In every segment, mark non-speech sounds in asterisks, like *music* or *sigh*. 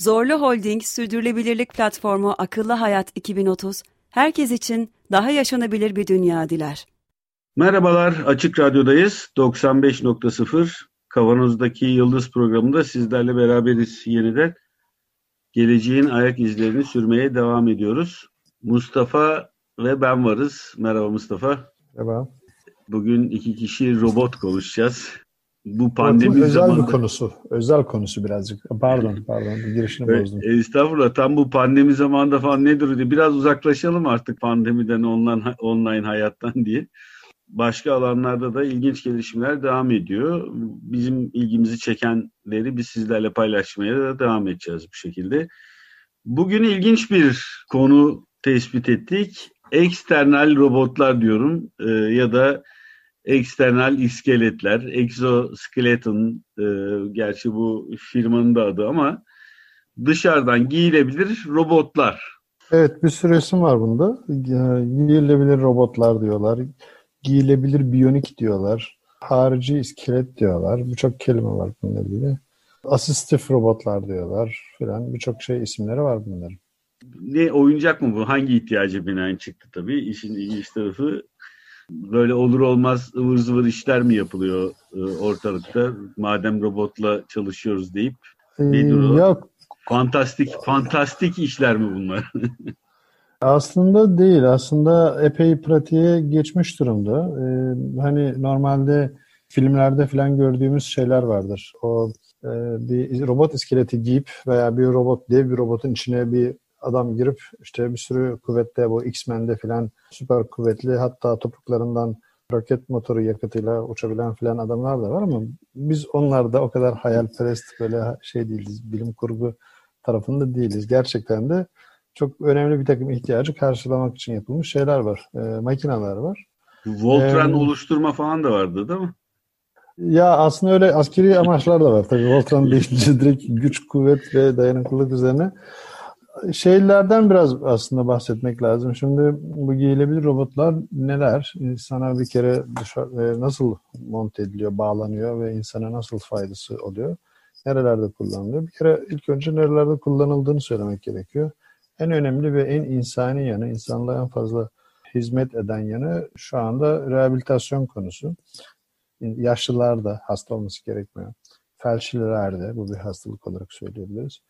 Zorlu Holding Sürdürülebilirlik Platformu Akıllı Hayat 2030, herkes için daha yaşanabilir bir dünya diler. Merhabalar, Açık Radyo'dayız. 95.0 Kavanoz'daki Yıldız programında sizlerle beraberiz yeniden. Geleceğin ayak izlerini sürmeye devam ediyoruz. Mustafa ve ben varız. Merhaba Mustafa. Merhaba. Bugün iki kişi robot konuşacağız. Bu pandemi özel zamanında... bir konusu. Özel konusu birazcık. Pardon, pardon. Girişini bozdum. Estağfurullah. Tam bu pandemi zamanında falan nedir diye. Biraz uzaklaşalım artık pandemiden, online, online hayattan *laughs* diye. Başka alanlarda da ilginç gelişmeler devam ediyor. Bizim ilgimizi çekenleri biz sizlerle paylaşmaya da devam edeceğiz bu şekilde. Bugün ilginç bir konu tespit ettik. Eksternal robotlar diyorum e, ya da eksternal iskeletler, exoskeleton, e, gerçi bu firmanın da adı ama dışarıdan giyilebilir robotlar. Evet bir sürü isim var bunda. Giyilebilir robotlar diyorlar. Giyilebilir biyonik diyorlar. Harici iskelet diyorlar. Birçok kelime var bununla ilgili. Asistif robotlar diyorlar filan. Birçok şey isimleri var bunların. Ne oyuncak mı bu? Hangi ihtiyacı binaen çıktı tabii. İşin ilginç tarafı böyle olur olmaz ıvır zıvır işler mi yapılıyor e, ortalıkta madem robotla çalışıyoruz deyip nedir o? Yok. Fantastik, fantastik işler mi bunlar? *laughs* aslında değil. Aslında epey pratiğe geçmiş durumda. Ee, hani normalde filmlerde falan gördüğümüz şeyler vardır. O e, bir robot iskeleti giyip veya bir robot, dev bir robotun içine bir adam girip işte bir sürü kuvvette bu X-Men'de filan süper kuvvetli hatta topuklarından roket motoru yakıtıyla uçabilen filan adamlar da var ama biz onlarda o kadar hayalperest böyle şey değiliz, bilim kurgu tarafında değiliz. Gerçekten de çok önemli bir takım ihtiyacı karşılamak için yapılmış şeyler var, e, makineler var. Voltran ee, oluşturma falan da vardı değil mi? Ya aslında öyle askeri amaçlar da var. Tabii Voltran deyince direkt güç, kuvvet ve dayanıklılık üzerine şeylerden biraz aslında bahsetmek lazım. Şimdi bu giyilebilir robotlar neler? İnsana bir kere dışarı, e, nasıl monte ediliyor, bağlanıyor ve insana nasıl faydası oluyor? Nerelerde kullanılıyor? Bir kere ilk önce nerelerde kullanıldığını söylemek gerekiyor. En önemli ve en insani yanı, insanlığa en fazla hizmet eden yanı şu anda rehabilitasyon konusu. Yaşlılarda hasta olması gerekmiyor. Felçlilerde, bu bir hastalık olarak söyleyebiliriz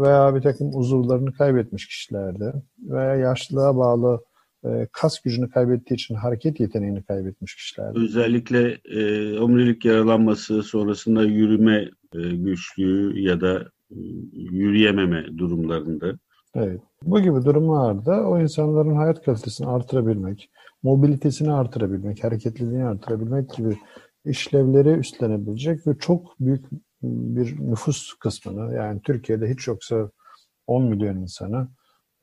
veya bir takım uzuvlarını kaybetmiş kişilerde veya yaşlılığa bağlı e, kas gücünü kaybettiği için hareket yeteneğini kaybetmiş kişilerde. Özellikle e, omurilik yaralanması sonrasında yürüme e, güçlüğü ya da e, yürüyememe durumlarında. Evet. Bu gibi durumlarda o insanların hayat kalitesini artırabilmek, mobilitesini artırabilmek, hareketliliğini artırabilmek gibi işlevleri üstlenebilecek ve çok büyük bir nüfus kısmını yani Türkiye'de hiç yoksa 10 milyon insanı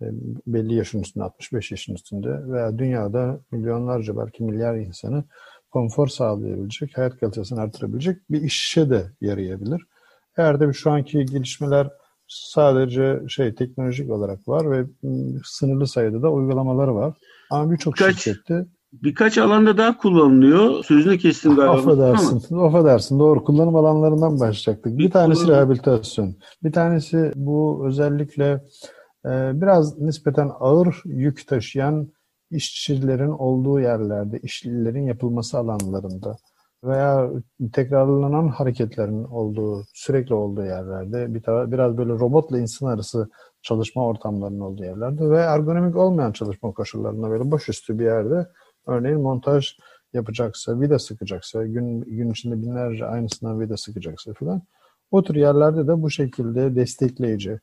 e, belli yaşın üstünde 65 yaşın üstünde veya dünyada milyonlarca belki milyar insanı konfor sağlayabilecek, hayat kalitesini artırabilecek bir işe de yarayabilir. Eğer de şu anki gelişmeler sadece şey teknolojik olarak var ve sınırlı sayıda da uygulamaları var. Ama birçok şirkette birkaç alanda daha kullanılıyor. Sözünü kestim galiba. Affedersin. Ama. Affedersin. Doğru. Kullanım alanlarından başlayacaktık. Bir tanesi rehabilitasyon. Bir tanesi bu özellikle e, biraz nispeten ağır yük taşıyan işçilerin olduğu yerlerde, işçilerin yapılması alanlarında veya tekrarlanan hareketlerin olduğu, sürekli olduğu yerlerde, bir biraz böyle robotla insan arası çalışma ortamlarının olduğu yerlerde ve ergonomik olmayan çalışma koşullarında böyle boş üstü bir yerde Örneğin montaj yapacaksa, vida sıkacaksa, gün, gün içinde binlerce aynısından vida sıkacaksa falan. O tür yerlerde de bu şekilde destekleyici,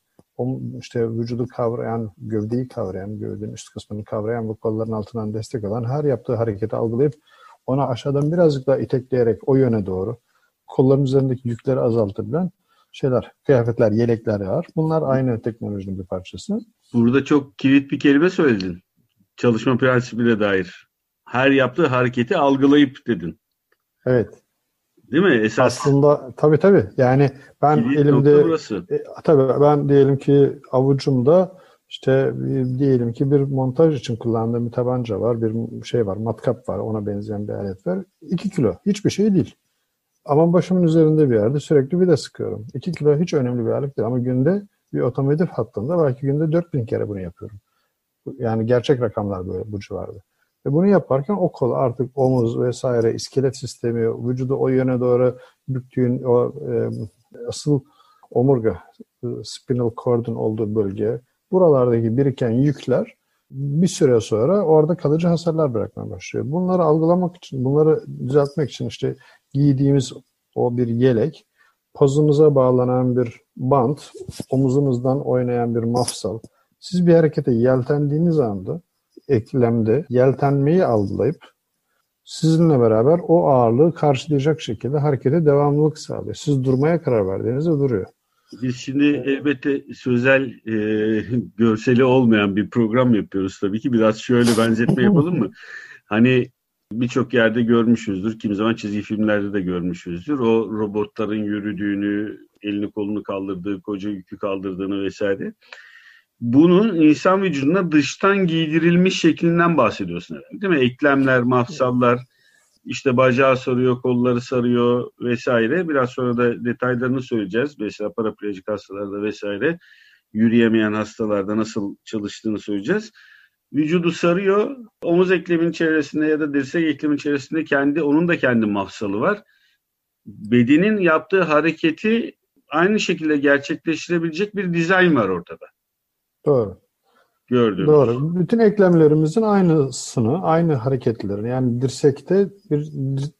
işte vücudu kavrayan, gövdeyi kavrayan, gövdenin üst kısmını kavrayan ve kolların altından destek alan her yaptığı hareketi algılayıp ona aşağıdan birazcık daha itekleyerek o yöne doğru kolların üzerindeki yükleri azaltabilen şeyler, kıyafetler, yelekler var. Bunlar aynı teknolojinin bir parçası. Burada çok kilit bir kelime söyledin. Çalışma prensibine dair. Her yaptığı hareketi algılayıp dedin. Evet. Değil mi? Esas Aslında tabii tabii. Yani ben kilit elimde e, tabii ben diyelim ki avucumda işte bir- diyelim ki bir montaj için kullandığım bir tabanca var, bir şey var, matkap var, ona benzeyen bir alet var. 2 kilo. Hiçbir şey değil. Ama başımın üzerinde bir yerde sürekli vida sıkıyorum. 2 kilo hiç önemli bir alet değil ama günde bir otomotiv hattında belki günde 4000 kere bunu yapıyorum. Yani gerçek rakamlar böyle bu civarda. Ve bunu yaparken o kol artık omuz vesaire iskelet sistemi vücudu o yöne doğru büktüğün o e, asıl omurga e, spinal cord'un olduğu bölge buralardaki biriken yükler bir süre sonra orada kalıcı hasarlar bırakmaya başlıyor. Bunları algılamak için, bunları düzeltmek için işte giydiğimiz o bir yelek, pozumuza bağlanan bir bant, omuzumuzdan oynayan bir mafsal. Siz bir harekete yeltendiğiniz anda eklemde yeltenmeyi algılayıp sizinle beraber o ağırlığı karşılayacak şekilde harekete devamlılık sağlıyor. Siz durmaya karar verdiğinizde duruyor. Biz şimdi elbette sözel e, *laughs* görseli olmayan bir program yapıyoruz tabii ki. Biraz şöyle benzetme yapalım mı? *laughs* Hani birçok yerde görmüşüzdür. Kimi zaman çizgi filmlerde de görmüşüzdür. O robotların yürüdüğünü, elini kolunu kaldırdığı, koca yükü kaldırdığını vesaire. Bunun insan vücuduna dıştan giydirilmiş şeklinden bahsediyorsun herhalde değil mi? Eklemler, mafsallar, işte bacağı sarıyor, kolları sarıyor vesaire. Biraz sonra da detaylarını söyleyeceğiz. Mesela paraplejik hastalarda vesaire yürüyemeyen hastalarda nasıl çalıştığını söyleyeceğiz. Vücudu sarıyor. Omuz eklemin çevresinde ya da dirsek eklemin çevresinde kendi onun da kendi mafsalı var. Bedenin yaptığı hareketi aynı şekilde gerçekleştirebilecek bir dizayn var ortada. Doğru. Gördüğümüz. Doğru. Bütün eklemlerimizin aynısını, aynı hareketlerini yani dirsekte bir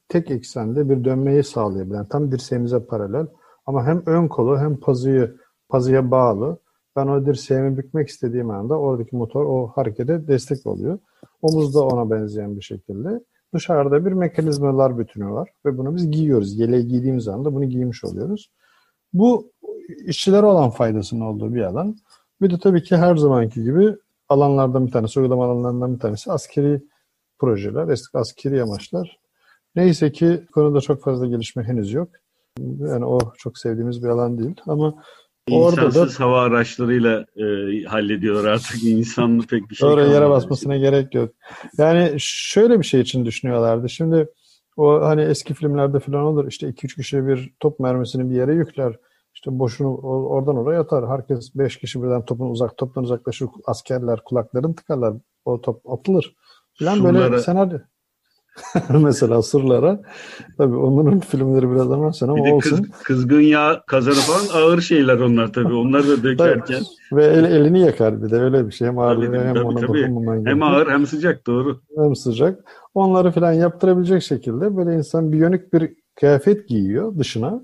tek eksende bir dönmeyi sağlayabilen tam dirseğimize paralel ama hem ön kolu hem pazıyı pazıya bağlı. Ben o dirseğimi bükmek istediğim anda oradaki motor o harekete destek oluyor. Omuz da ona benzeyen bir şekilde. Dışarıda bir mekanizmalar bütünü var ve bunu biz giyiyoruz. Yeleği giydiğimiz anda bunu giymiş oluyoruz. Bu işçilere olan faydasının olduğu bir alan. Bir de tabii ki her zamanki gibi alanlardan bir tanesi, uygulama alanlarından bir tanesi askeri projeler, eski askeri amaçlar. Neyse ki konuda çok fazla gelişme henüz yok. Yani o çok sevdiğimiz bir alan değil ama orada da İnsansız hava araçlarıyla e, hallediyorlar artık. İnsanlı pek bir şey oraya yere basmasına gerek yok. Yani şöyle bir şey için düşünüyorlardı. Şimdi o hani eski filmlerde falan olur işte 2-3 kişi bir top mermisini bir yere yükler. İşte boşunu oradan oraya atar. Herkes 5 kişi birden topun uzak toptan uzaklaşır. Askerler kulaklarını tıkarlar. O top atılır. Falan böyle Surlara- senaryo. *laughs* Mesela sırlara. Tabii onların filmleri biraz ama sen Bir ama de olsun. kız, kızgın yağ kazanı falan ağır şeyler onlar tabii. Onları da dökerken Ve el- elini yakar bir de öyle bir şey. Hem ağırlığı Tabii, hem tabii, ona tabii. dokunmaman hem gerekiyor. ağır hem sıcak doğru. hem sıcak. Onları falan yaptırabilecek şekilde böyle insan biyonik bir kıyafet giyiyor dışına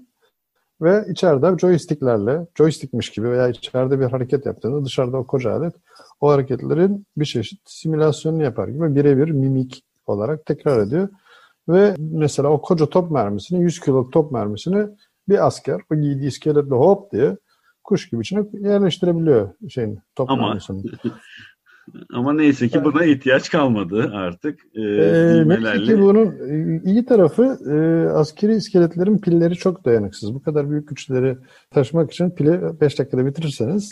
ve içeride joysticklerle, joystickmiş gibi veya içeride bir hareket yaptığında dışarıda o koca alet o hareketlerin bir çeşit simülasyonunu yapar gibi birebir mimik olarak tekrar ediyor. Ve mesela o koca top mermisini, 100 kiloluk top mermisini bir asker o giydiği iskeletle hop diye kuş gibi içine yerleştirebiliyor şeyin top Ama- mermisini. *laughs* Ama neyse ki buna ihtiyaç kalmadı artık. Ee, Ee, neyse düğmelerle. ki bunun e, iyi tarafı e, askeri iskeletlerin pilleri çok dayanıksız. Bu kadar büyük güçleri taşımak için pili 5 dakikada bitirirseniz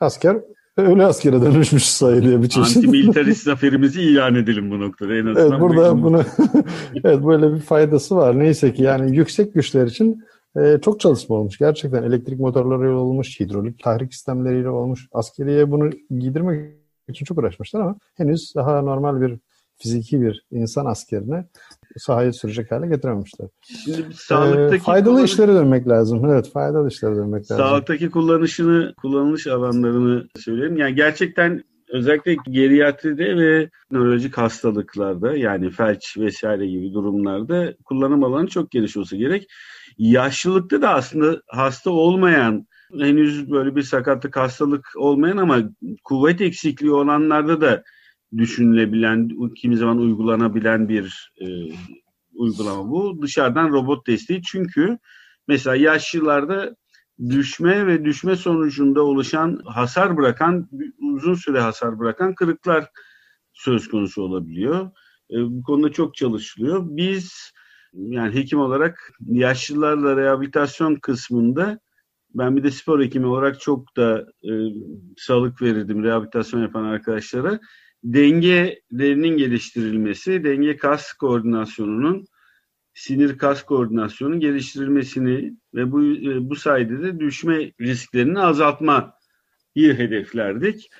asker ölü askere dönüşmüş sayılıyor bir çeşit. Antimilitarist *laughs* zaferimizi ilan edelim bu noktada. En azından Evet burada bu- bunu *laughs* evet böyle bir faydası var. Neyse ki yani yüksek güçler için e, çok çalışma olmuş. Gerçekten elektrik motorlarıyla olmuş, hidrolik tahrik sistemleriyle olmuş. Askeriye bunu giydirmek için çok uğraşmışlar ama henüz daha normal bir fiziki bir insan askerine sahaya sürecek hale getirememişler. Şimdi Ee, sağlıktaki faydalı kullanış- işlere dönmek lazım. Evet, faydalı işlere dönmek lazım. Sağlıktaki kullanışını, kullanılış alanlarını söyleyeyim. Yani gerçekten özellikle geriatride ve nörolojik hastalıklarda yani felç vesaire gibi durumlarda kullanım alanı çok geniş olsa gerek. Yaşlılıkta da aslında hasta olmayan, henüz böyle bir sakatlık hastalık olmayan ama kuvvet eksikliği olanlarda da düşünülebilen, kimi zaman uygulanabilen bir e, uygulama bu. Dışarıdan robot desteği çünkü mesela yaşlılarda düşme ve düşme sonucunda oluşan hasar bırakan, uzun süre hasar bırakan kırıklar söz konusu olabiliyor. E, bu konuda çok çalışılıyor. Biz yani hekim olarak yaşlılarla rehabilitasyon kısmında ben bir de spor hekimi olarak çok da e, sağlık verirdim rehabilitasyon yapan arkadaşlara. Dengelerinin geliştirilmesi, denge kas koordinasyonunun sinir kas koordinasyonunun geliştirilmesini ve bu e, bu sayede de düşme risklerini azaltmayı hedeflerdik.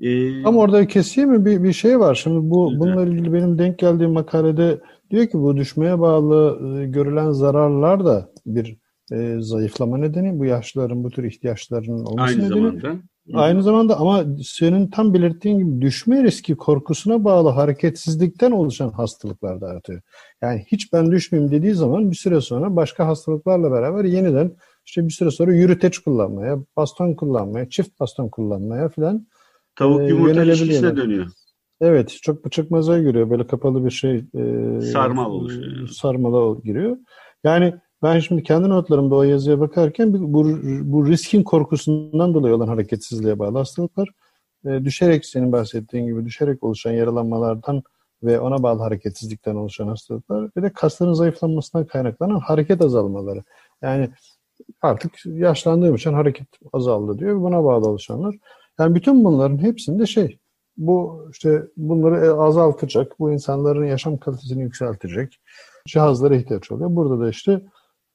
Ee, Ama orada keseyim mi bir, bir şey var. Şimdi bu bununla ilgili benim denk geldiğim makalede diyor ki bu düşmeye bağlı e, görülen zararlar da bir e, zayıflama nedeni bu yaşlıların bu tür ihtiyaçlarının olması Aynı nedeni. Zamanda. Aynı zamanda ama senin tam belirttiğin gibi düşme riski korkusuna bağlı hareketsizlikten oluşan hastalıklar da artıyor. Yani hiç ben düşmeyeyim dediği zaman bir süre sonra başka hastalıklarla beraber yeniden işte bir süre sonra yürüteç kullanmaya, baston kullanmaya, çift baston kullanmaya filan Tavuk e, yumurta ilişkisine dönüyor. Evet, çok çıkmazaya giriyor. Böyle kapalı bir şey. E, Sarmal oluşuyor. Sarmala giriyor. Yani ben şimdi kendi notlarımda o yazıya bakarken bu, bu riskin korkusundan dolayı olan hareketsizliğe bağlı hastalıklar e, düşerek senin bahsettiğin gibi düşerek oluşan yaralanmalardan ve ona bağlı hareketsizlikten oluşan hastalıklar bir de kasların zayıflanmasından kaynaklanan hareket azalmaları. Yani artık yaşlandığım için hareket azaldı diyor. Buna bağlı oluşanlar. Yani bütün bunların hepsinde şey bu işte bunları azaltacak, bu insanların yaşam kalitesini yükseltecek cihazlara ihtiyaç oluyor. Burada da işte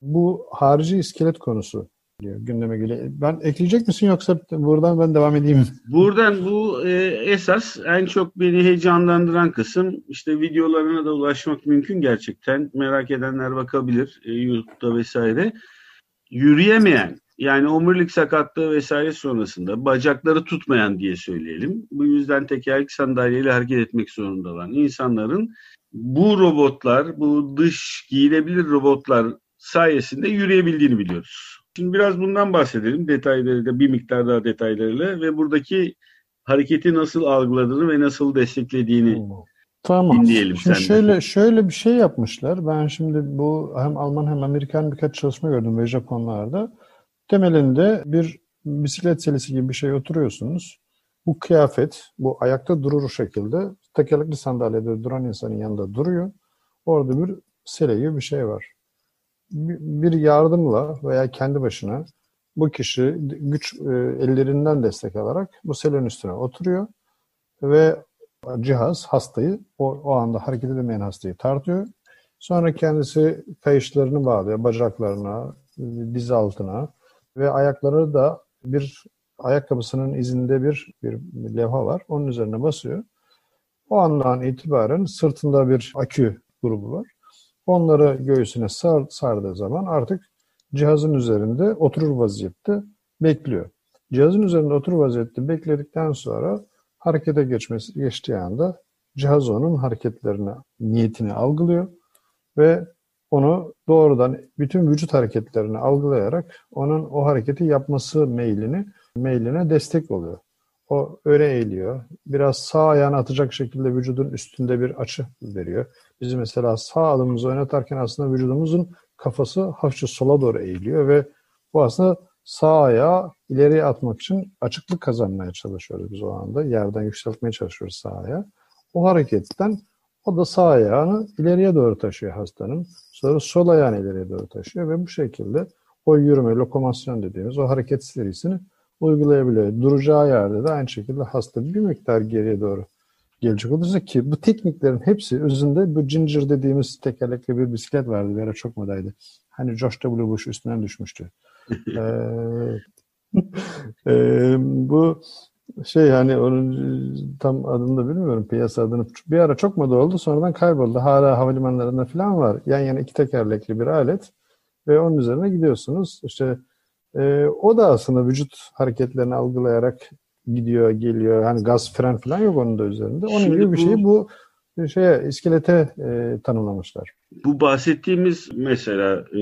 bu harici iskelet konusu diyor gündeme geliyor. Ben ekleyecek misin yoksa buradan ben devam edeyim? Buradan bu e, esas en çok beni heyecanlandıran kısım işte videolarına da ulaşmak mümkün gerçekten. Merak edenler bakabilir e, YouTube'da vesaire. Yürüyemeyen yani omurilik sakatlığı vesaire sonrasında bacakları tutmayan diye söyleyelim. Bu yüzden tekerlek sandalyeyle hareket etmek zorunda olan insanların bu robotlar, bu dış giyilebilir robotlar sayesinde yürüyebildiğini biliyoruz. Şimdi biraz bundan bahsedelim detaylarıyla, bir miktar daha detaylarıyla ve buradaki hareketi nasıl algıladığını ve nasıl desteklediğini Tamam. dinleyelim şimdi senden. şöyle şöyle bir şey yapmışlar. Ben şimdi bu hem Alman hem Amerikan birkaç çalışma gördüm ve Japonlarda. Temelinde bir bisiklet selesi gibi bir şey oturuyorsunuz. Bu kıyafet, bu ayakta durur şekilde tekerlekli sandalyede duran insanın yanında duruyor. Orada bir sele gibi bir şey var. Bir yardımla veya kendi başına bu kişi güç e, ellerinden destek alarak bu selenin üstüne oturuyor ve cihaz hastayı o, o anda hareket edemeyen hastayı tartıyor. Sonra kendisi kayışlarını bağlıyor bacaklarına, diz altına ve ayakları da bir ayakkabısının izinde bir, bir levha var. Onun üzerine basıyor. O andan itibaren sırtında bir akü grubu var. Onları göğsüne sar, sardığı zaman artık cihazın üzerinde oturur vaziyette bekliyor. Cihazın üzerinde oturur vaziyette bekledikten sonra harekete geçmesi geçtiği anda cihaz onun hareketlerini, niyetini algılıyor ve onu doğrudan bütün vücut hareketlerini algılayarak onun o hareketi yapması meylini meyline destek oluyor. O öne eğiliyor. Biraz sağ ayağını atacak şekilde vücudun üstünde bir açı veriyor. Biz mesela sağ adımımızı öne atarken aslında vücudumuzun kafası hafifçe sola doğru eğiliyor ve bu aslında sağ ayağı ileriye atmak için açıklık kazanmaya çalışıyoruz biz o anda. Yerden yükseltmeye çalışıyoruz sağ ayağı. O hareketten o da sağ ayağını ileriye doğru taşıyor hastanın. Sonra sol ayağını ileriye doğru taşıyor ve bu şekilde o yürüme, lokomasyon dediğimiz o hareket serisini uygulayabiliyor. Duracağı yerde de aynı şekilde hasta bir miktar geriye doğru gelecek olursa ki bu tekniklerin hepsi özünde bu Ginger dediğimiz tekerlekli bir bisiklet vardı. Bir ara çok modaydı. Hani Josh W. Bush üstünden düşmüştü. *laughs* ee, e, bu şey hani onun tam adını da bilmiyorum piyasa adını. Bir ara çok moda oldu sonradan kayboldu. Hala havalimanlarında falan var. Yan yana iki tekerlekli bir alet ve onun üzerine gidiyorsunuz. İşte e, o da aslında vücut hareketlerini algılayarak gidiyor, geliyor. Hani gaz fren falan yok onun da üzerinde. Onun Şimdi gibi bir şeyi bu şeye iskelete e, tanımlamışlar. Bu bahsettiğimiz mesela e,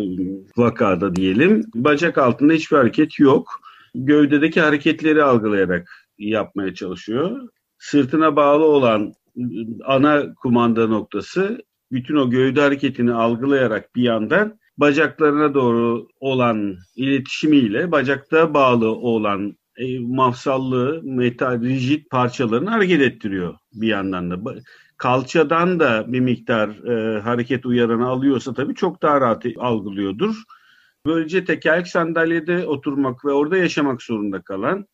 vakada diyelim bacak altında hiçbir hareket yok. Gövdedeki hareketleri algılayarak yapmaya çalışıyor. Sırtına bağlı olan e, ana kumanda noktası bütün o gövde hareketini algılayarak bir yandan bacaklarına doğru olan iletişimiyle bacakta bağlı olan e, mafsallı metal rigid parçalarını hareket ettiriyor bir yandan da. Kalçadan da bir miktar e, hareket uyaranı alıyorsa tabii çok daha rahat algılıyordur. Böylece tekerlek sandalyede oturmak ve orada yaşamak zorunda kalan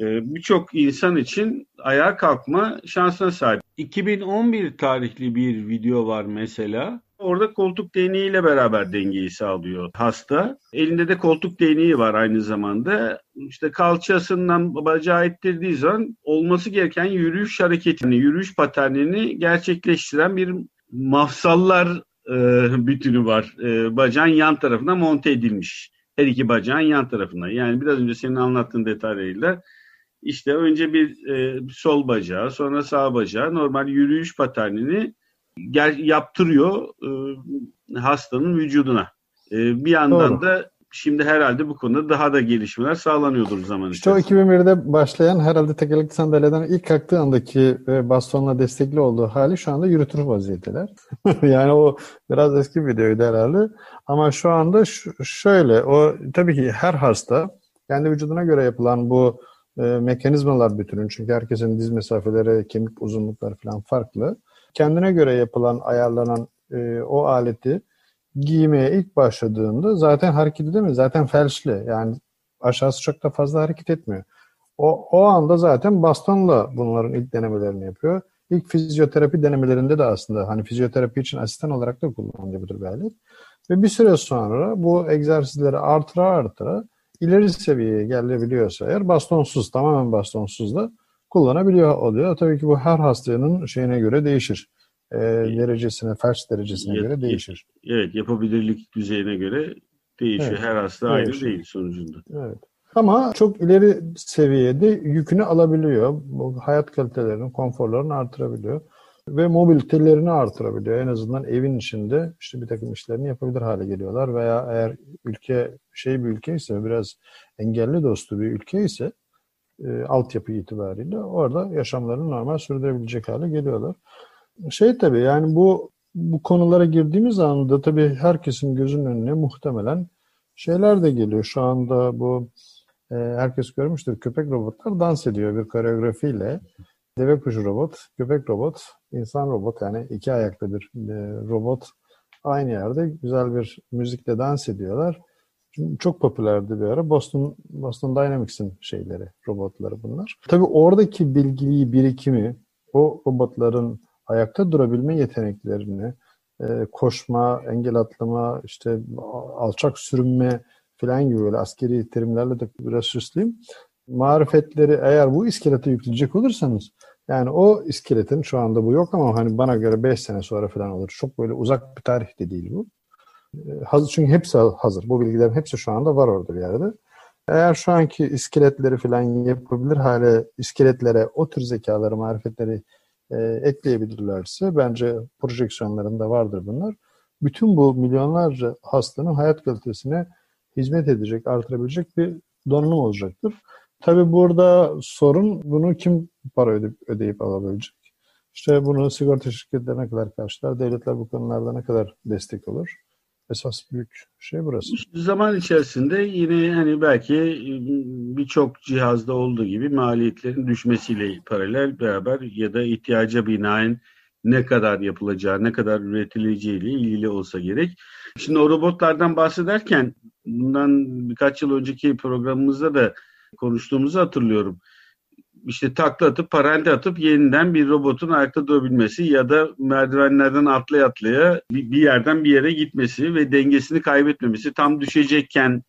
e, birçok insan için ayağa kalkma şansına sahip. 2011 tarihli bir video var mesela. Orada koltuk değneğiyle beraber dengeyi sağlıyor hasta. Elinde de koltuk değneği var aynı zamanda. İşte kalçasından bacağı ettirdiği zaman olması gereken yürüyüş hareketini, yürüyüş paternini gerçekleştiren bir mafsallar e, bütünü var. E, bacağın yan tarafına monte edilmiş. Her iki bacağın yan tarafına. Yani biraz önce senin anlattığın detaylarıyla işte önce bir e, sol bacağı, sonra sağ bacağı normal yürüyüş paternini gel, yaptırıyor e, hastanın vücuduna. E, bir yandan Doğru. da şimdi herhalde bu konuda daha da gelişmeler sağlanıyordur zaman işte içerisinde. o 2001'de başlayan herhalde tekerlekli sandalyeden ilk kalktığı andaki ve bastonla destekli olduğu hali şu anda yürütür vaziyetteler. *laughs* yani o biraz eski bir videoydu herhalde. Ama şu anda şöyle o tabii ki her hasta kendi vücuduna göre yapılan bu e, mekanizmalar bütünün çünkü herkesin diz mesafeleri, kemik uzunlukları falan farklı kendine göre yapılan, ayarlanan e, o aleti giymeye ilk başladığında zaten hareket edemiyor. Zaten felçli. Yani aşağısı çok da fazla hareket etmiyor. O, o anda zaten bastonla bunların ilk denemelerini yapıyor. İlk fizyoterapi denemelerinde de aslında hani fizyoterapi için asistan olarak da kullanılabilir bir alet. Ve bir süre sonra bu egzersizleri artıra artıra ileri seviyeye gelebiliyorsa eğer bastonsuz, tamamen bastonsuz da kullanabiliyor oluyor. Tabii ki bu her hastanın şeyine göre değişir. E, derecesine, felç derecesine göre değişir. evet, yapabilirlik düzeyine göre değişiyor. Evet, her hasta değişir. aynı değil sonucunda. Evet. Ama çok ileri seviyede yükünü alabiliyor. Bu hayat kalitelerini, konforlarını artırabiliyor. Ve mobilitelerini artırabiliyor. En azından evin içinde işte bir takım işlerini yapabilir hale geliyorlar. Veya eğer ülke şey bir ülke ise, biraz engelli dostu bir ülke ise e, altyapı itibariyle orada yaşamlarını normal sürdürebilecek hale geliyorlar. Şey tabii yani bu bu konulara girdiğimiz anda tabii herkesin gözünün önüne muhtemelen şeyler de geliyor. Şu anda bu e, herkes görmüştür köpek robotlar dans ediyor bir koreografiyle. Deve kuşu robot, köpek robot, insan robot yani iki ayaklı bir e, robot aynı yerde güzel bir müzikle dans ediyorlar çok popülerdi bir ara. Boston Boston Dynamics'in şeyleri, robotları bunlar. Tabii oradaki bilgiyi, birikimi, o robotların ayakta durabilme yeteneklerini, e, koşma, engel atlama, işte alçak sürünme falan gibi böyle askeri terimlerle de biraz süsleyeyim. Marifetleri eğer bu iskelete yükleyecek olursanız yani o iskeletin şu anda bu yok ama hani bana göre 5 sene sonra falan olur. Çok böyle uzak bir tarih de değil bu. Hazır, çünkü hepsi hazır. Bu bilgilerin hepsi şu anda var orada bir yerde. Eğer şu anki iskeletleri falan yapabilir hale iskeletlere o tür zekaları, marifetleri e, ekleyebilirlerse bence projeksiyonlarında vardır bunlar. Bütün bu milyonlarca hastanın hayat kalitesine hizmet edecek, artırabilecek bir donanım olacaktır. Tabi burada sorun bunu kim para ödeyip, ödeyip alabilecek? İşte bunu sigorta şirketleri ne kadar karşılar, devletler bu konularda ne kadar destek olur? Esas büyük şey burası. Zaman içerisinde yine hani belki birçok cihazda olduğu gibi maliyetlerin düşmesiyle paralel beraber ya da ihtiyaca binaen ne kadar yapılacağı, ne kadar üretileceğiyle ilgili olsa gerek. Şimdi o robotlardan bahsederken bundan birkaç yıl önceki programımızda da konuştuğumuzu hatırlıyorum işte takla atıp paralel atıp yeniden bir robotun ayakta durabilmesi ya da merdivenlerden atlaya atlaya bir yerden bir yere gitmesi ve dengesini kaybetmemesi tam düşecekken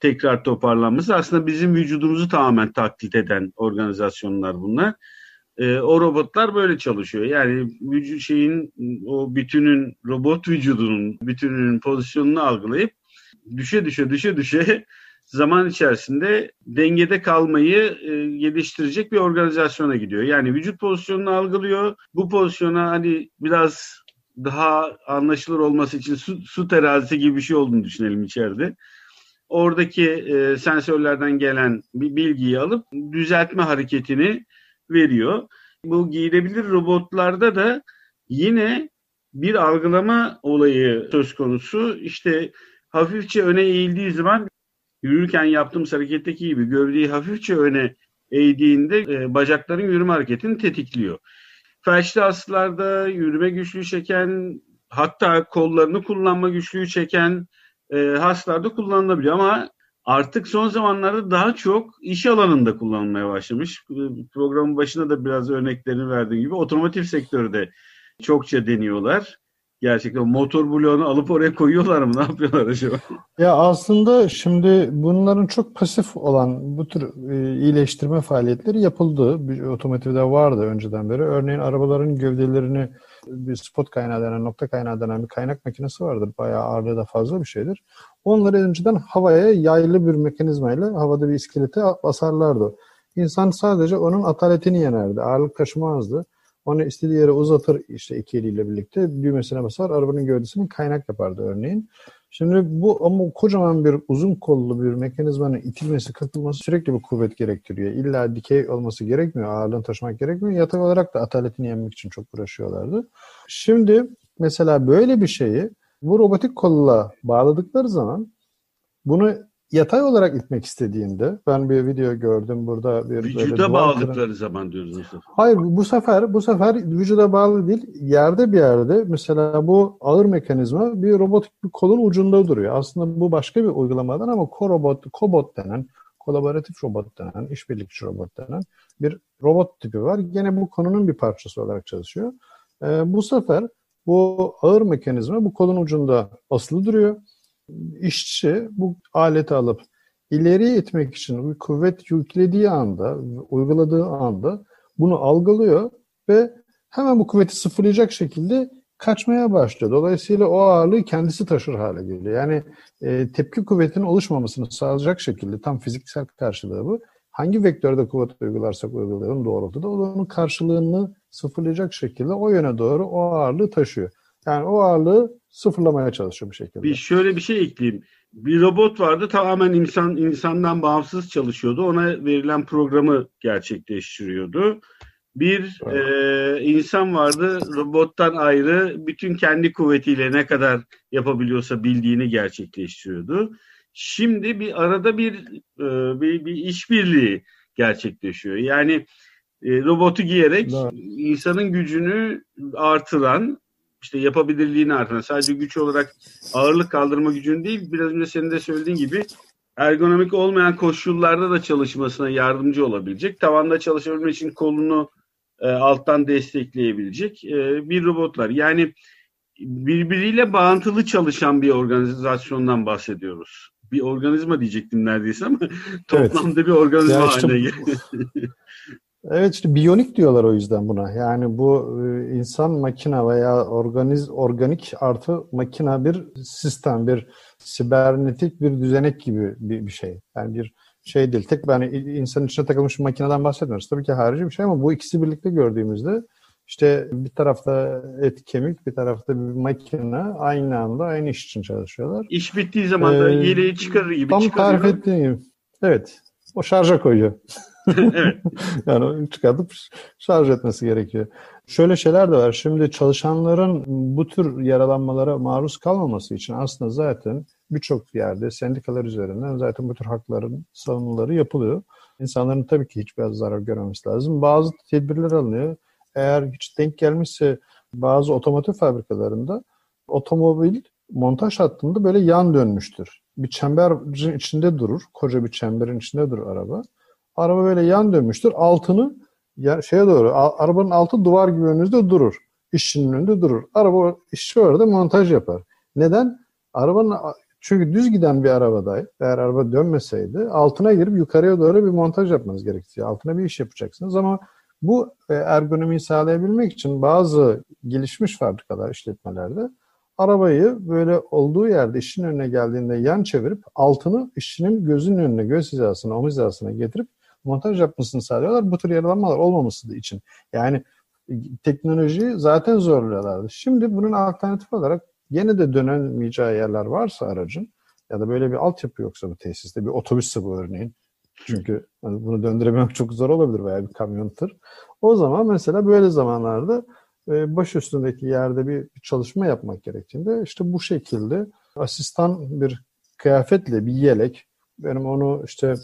tekrar toparlanması aslında bizim vücudumuzu tamamen taklit eden organizasyonlar bunlar. E, o robotlar böyle çalışıyor. Yani vücut şeyin o bütünün robot vücudunun bütününün pozisyonunu algılayıp düşe düşe düşe düşe zaman içerisinde dengede kalmayı e, geliştirecek bir organizasyona gidiyor. Yani vücut pozisyonunu algılıyor. Bu pozisyona hani biraz daha anlaşılır olması için su, su terazisi gibi bir şey olduğunu düşünelim içeride. Oradaki e, sensörlerden gelen bir bilgiyi alıp düzeltme hareketini veriyor. Bu giyilebilir robotlarda da yine bir algılama olayı söz konusu. İşte hafifçe öne eğildiği zaman yürürken yaptığımız hareketteki gibi gövdeyi hafifçe öne eğdiğinde e, bacakların yürüme hareketini tetikliyor. Felçli hastalarda yürüme güçlüğü çeken hatta kollarını kullanma güçlüğü çeken e, hastalarda kullanılabiliyor ama artık son zamanlarda daha çok iş alanında kullanılmaya başlamış. Programın başında da biraz örneklerini verdiğim gibi otomotiv sektörü çokça deniyorlar. Gerçekten motor bloğunu alıp oraya koyuyorlar mı? *laughs* Ne yapıyorlar acaba? Ya aslında şimdi bunların çok pasif olan bu tür e, iyileştirme faaliyetleri yapıldı. Bir otomotivde vardı önceden beri. Örneğin arabaların gövdelerini bir spot kaynağı denen, nokta kaynağı denen bir kaynak makinesi vardır. Bayağı ağırlığı da fazla bir şeydir. Onları önceden havaya yaylı bir mekanizmayla havada bir iskelete basarlardı. İnsan sadece onun ataletini yenerdi. Ağırlık taşımazdı. Onu istediği yere uzatır işte iki eliyle birlikte düğmesine basar. Arabanın gövdesini kaynak yapardı örneğin. Şimdi bu ama kocaman bir uzun kollu bir mekanizmanın itilmesi, kakılması sürekli bir kuvvet gerektiriyor. İlla dikey olması gerekmiyor, ağırlığını taşımak gerekmiyor. Yatay olarak da ataletini yenmek için çok uğraşıyorlardı. Şimdi mesela böyle bir şeyi bu robotik kolla bağladıkları zaman bunu yatay olarak itmek istediğinde ben bir video gördüm burada bir vücuda bağladıkları zaman diyorsunuz. Hayır bu sefer bu sefer vücuda bağlı değil yerde bir yerde mesela bu ağır mekanizma bir robotik bir kolun ucunda duruyor. Aslında bu başka bir uygulamadan ama korobot, kobot denen kolaboratif robot denen, işbirlikçi robot denen bir robot tipi var. Gene bu konunun bir parçası olarak çalışıyor. Ee, bu sefer bu ağır mekanizma bu kolun ucunda asılı duruyor işçi bu aleti alıp ileriye itmek için bir kuvvet yüklediği anda, uyguladığı anda bunu algılıyor ve hemen bu kuvveti sıfırlayacak şekilde kaçmaya başlıyor. Dolayısıyla o ağırlığı kendisi taşır hale geliyor. Yani e, tepki kuvvetinin oluşmamasını sağlayacak şekilde tam fiziksel karşılığı bu. Hangi vektörde kuvvet uygularsak uygulayalım doğrultuda onun karşılığını sıfırlayacak şekilde o yöne doğru o ağırlığı taşıyor. Yani o ağırlığı sıfırlamaya çalışıyor bir şekilde. Bir şöyle bir şey ekleyeyim. Bir robot vardı tamamen insan insandan bağımsız çalışıyordu. Ona verilen programı gerçekleştiriyordu. Bir evet. e, insan vardı robottan ayrı bütün kendi kuvvetiyle ne kadar yapabiliyorsa bildiğini gerçekleştiriyordu. Şimdi bir arada bir e, bir, bir işbirliği gerçekleşiyor. Yani e, robotu giyerek evet. insanın gücünü artıran işte yapabilirliğini artıran sadece güç olarak ağırlık kaldırma gücünü değil biraz önce senin de söylediğin gibi ergonomik olmayan koşullarda da çalışmasına yardımcı olabilecek. Tavanda çalışabilmek için kolunu e, alttan destekleyebilecek e, bir robotlar. Yani birbiriyle bağıntılı çalışan bir organizasyondan bahsediyoruz. Bir organizma diyecektim neredeyse ama *laughs* toplamda evet. bir organizma işte, haline geldi. *laughs* Evet işte biyonik diyorlar o yüzden buna. Yani bu e, insan makina veya organiz organik artı makina bir sistem, bir sibernetik bir düzenek gibi bir, bir şey. Yani bir şey değil. Tek yani insanın içine takılmış bir makineden bahsetmiyoruz. Tabii ki harici bir şey ama bu ikisi birlikte gördüğümüzde işte bir tarafta et kemik, bir tarafta bir makine aynı anda aynı iş için çalışıyorlar. İş bittiği zaman da ee, yeleği çıkarır gibi tam çıkarıyor. Tam tarif ettiğim gibi. Evet. O şarja koyuyor. *laughs* evet. *laughs* yani çıkartıp şarj etmesi gerekiyor. Şöyle şeyler de var. Şimdi çalışanların bu tür yaralanmalara maruz kalmaması için aslında zaten birçok yerde sendikalar üzerinden zaten bu tür hakların savunuları yapılıyor. İnsanların tabii ki hiçbir zarar görmemesi lazım. Bazı tedbirler alınıyor. Eğer hiç denk gelmişse bazı otomotiv fabrikalarında otomobil montaj hattında böyle yan dönmüştür. Bir çemberin içinde durur. Koca bir çemberin içinde durur araba. Araba böyle yan dönmüştür. Altını ya şeye doğru arabanın altı duvar gibi önünüzde durur. İşçinin önünde durur. Araba işçi orada montaj yapar. Neden? Arabanın çünkü düz giden bir arabada eğer araba dönmeseydi altına girip yukarıya doğru bir montaj yapmanız gerekiyor. Altına bir iş yapacaksınız ama bu e, ergonomiyi sağlayabilmek için bazı gelişmiş fabrikalar, işletmelerde arabayı böyle olduğu yerde işin önüne geldiğinde yan çevirip altını işçinin gözünün önüne, göz hizasına, omuz hizasına getirip montaj yapmasını sağlıyorlar. Bu tür yaralanmalar olmaması için. Yani teknolojiyi zaten zorluyorlardı. Şimdi bunun alternatif olarak yine de dönemeyeceği yerler varsa aracın ya da böyle bir altyapı yoksa bu tesiste bir otobüsse bu örneğin. Çünkü hani bunu döndürememek çok zor olabilir veya bir kamyon tır. O zaman mesela böyle zamanlarda e, baş üstündeki yerde bir çalışma yapmak gerektiğinde işte bu şekilde asistan bir kıyafetle bir yelek. Benim onu işte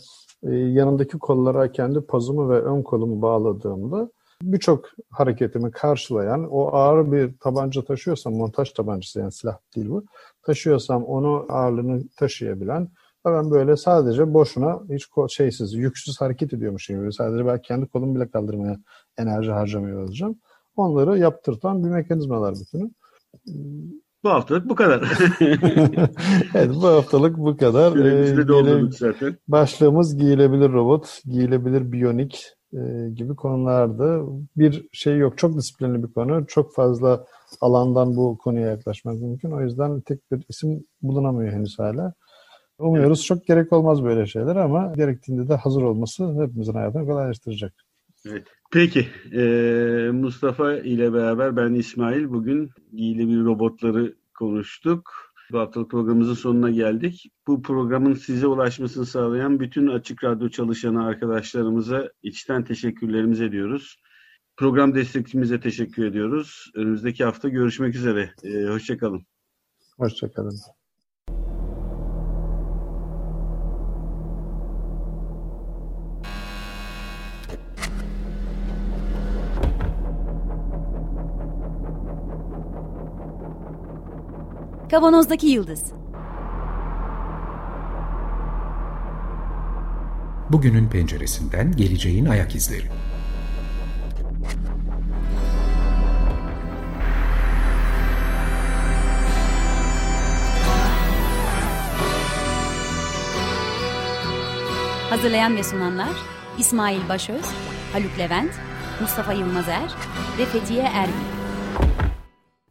e, yanındaki kollara kendi pazumu ve ön kolumu bağladığımda birçok hareketimi karşılayan o ağır bir tabanca taşıyorsam montaj tabancası yani silah değil bu taşıyorsam onu ağırlığını taşıyabilen ben böyle sadece boşuna hiç şeysiz yüksüz hareket ediyormuşum gibi sadece belki kendi kolumu bile kaldırmaya enerji harcamıyor olacağım. Onları yaptırtan bir mekanizmalar bütünü. Bu haftalık bu kadar. *laughs* evet bu haftalık bu kadar. *laughs* Süremizi de doldurduk zaten. Başlığımız giyilebilir robot, giyilebilir biyonik e, gibi konularda bir şey yok. Çok disiplinli bir konu. Çok fazla alandan bu konuya yaklaşmak mümkün. O yüzden tek bir isim bulunamıyor henüz hala. Umuyoruz evet. çok gerek olmaz böyle şeyler ama gerektiğinde de hazır olması hepimizin hayatını kolaylaştıracak. Evet. Peki ee, Mustafa ile beraber ben İsmail bugün giyilebilir robotları konuştuk. Bu haftalık programımızın sonuna geldik. Bu programın size ulaşmasını sağlayan bütün Açık Radyo çalışanı arkadaşlarımıza içten teşekkürlerimizi ediyoruz. Program destekçimize teşekkür ediyoruz. Önümüzdeki hafta görüşmek üzere. Ee, hoşçakalın. Hoşçakalın. Kavanozdaki Yıldız Bugünün penceresinden geleceğin ayak izleri. Hazırlayan ve sunanlar İsmail Başöz, Haluk Levent, Mustafa Yılmazer ve Fethiye Erbil.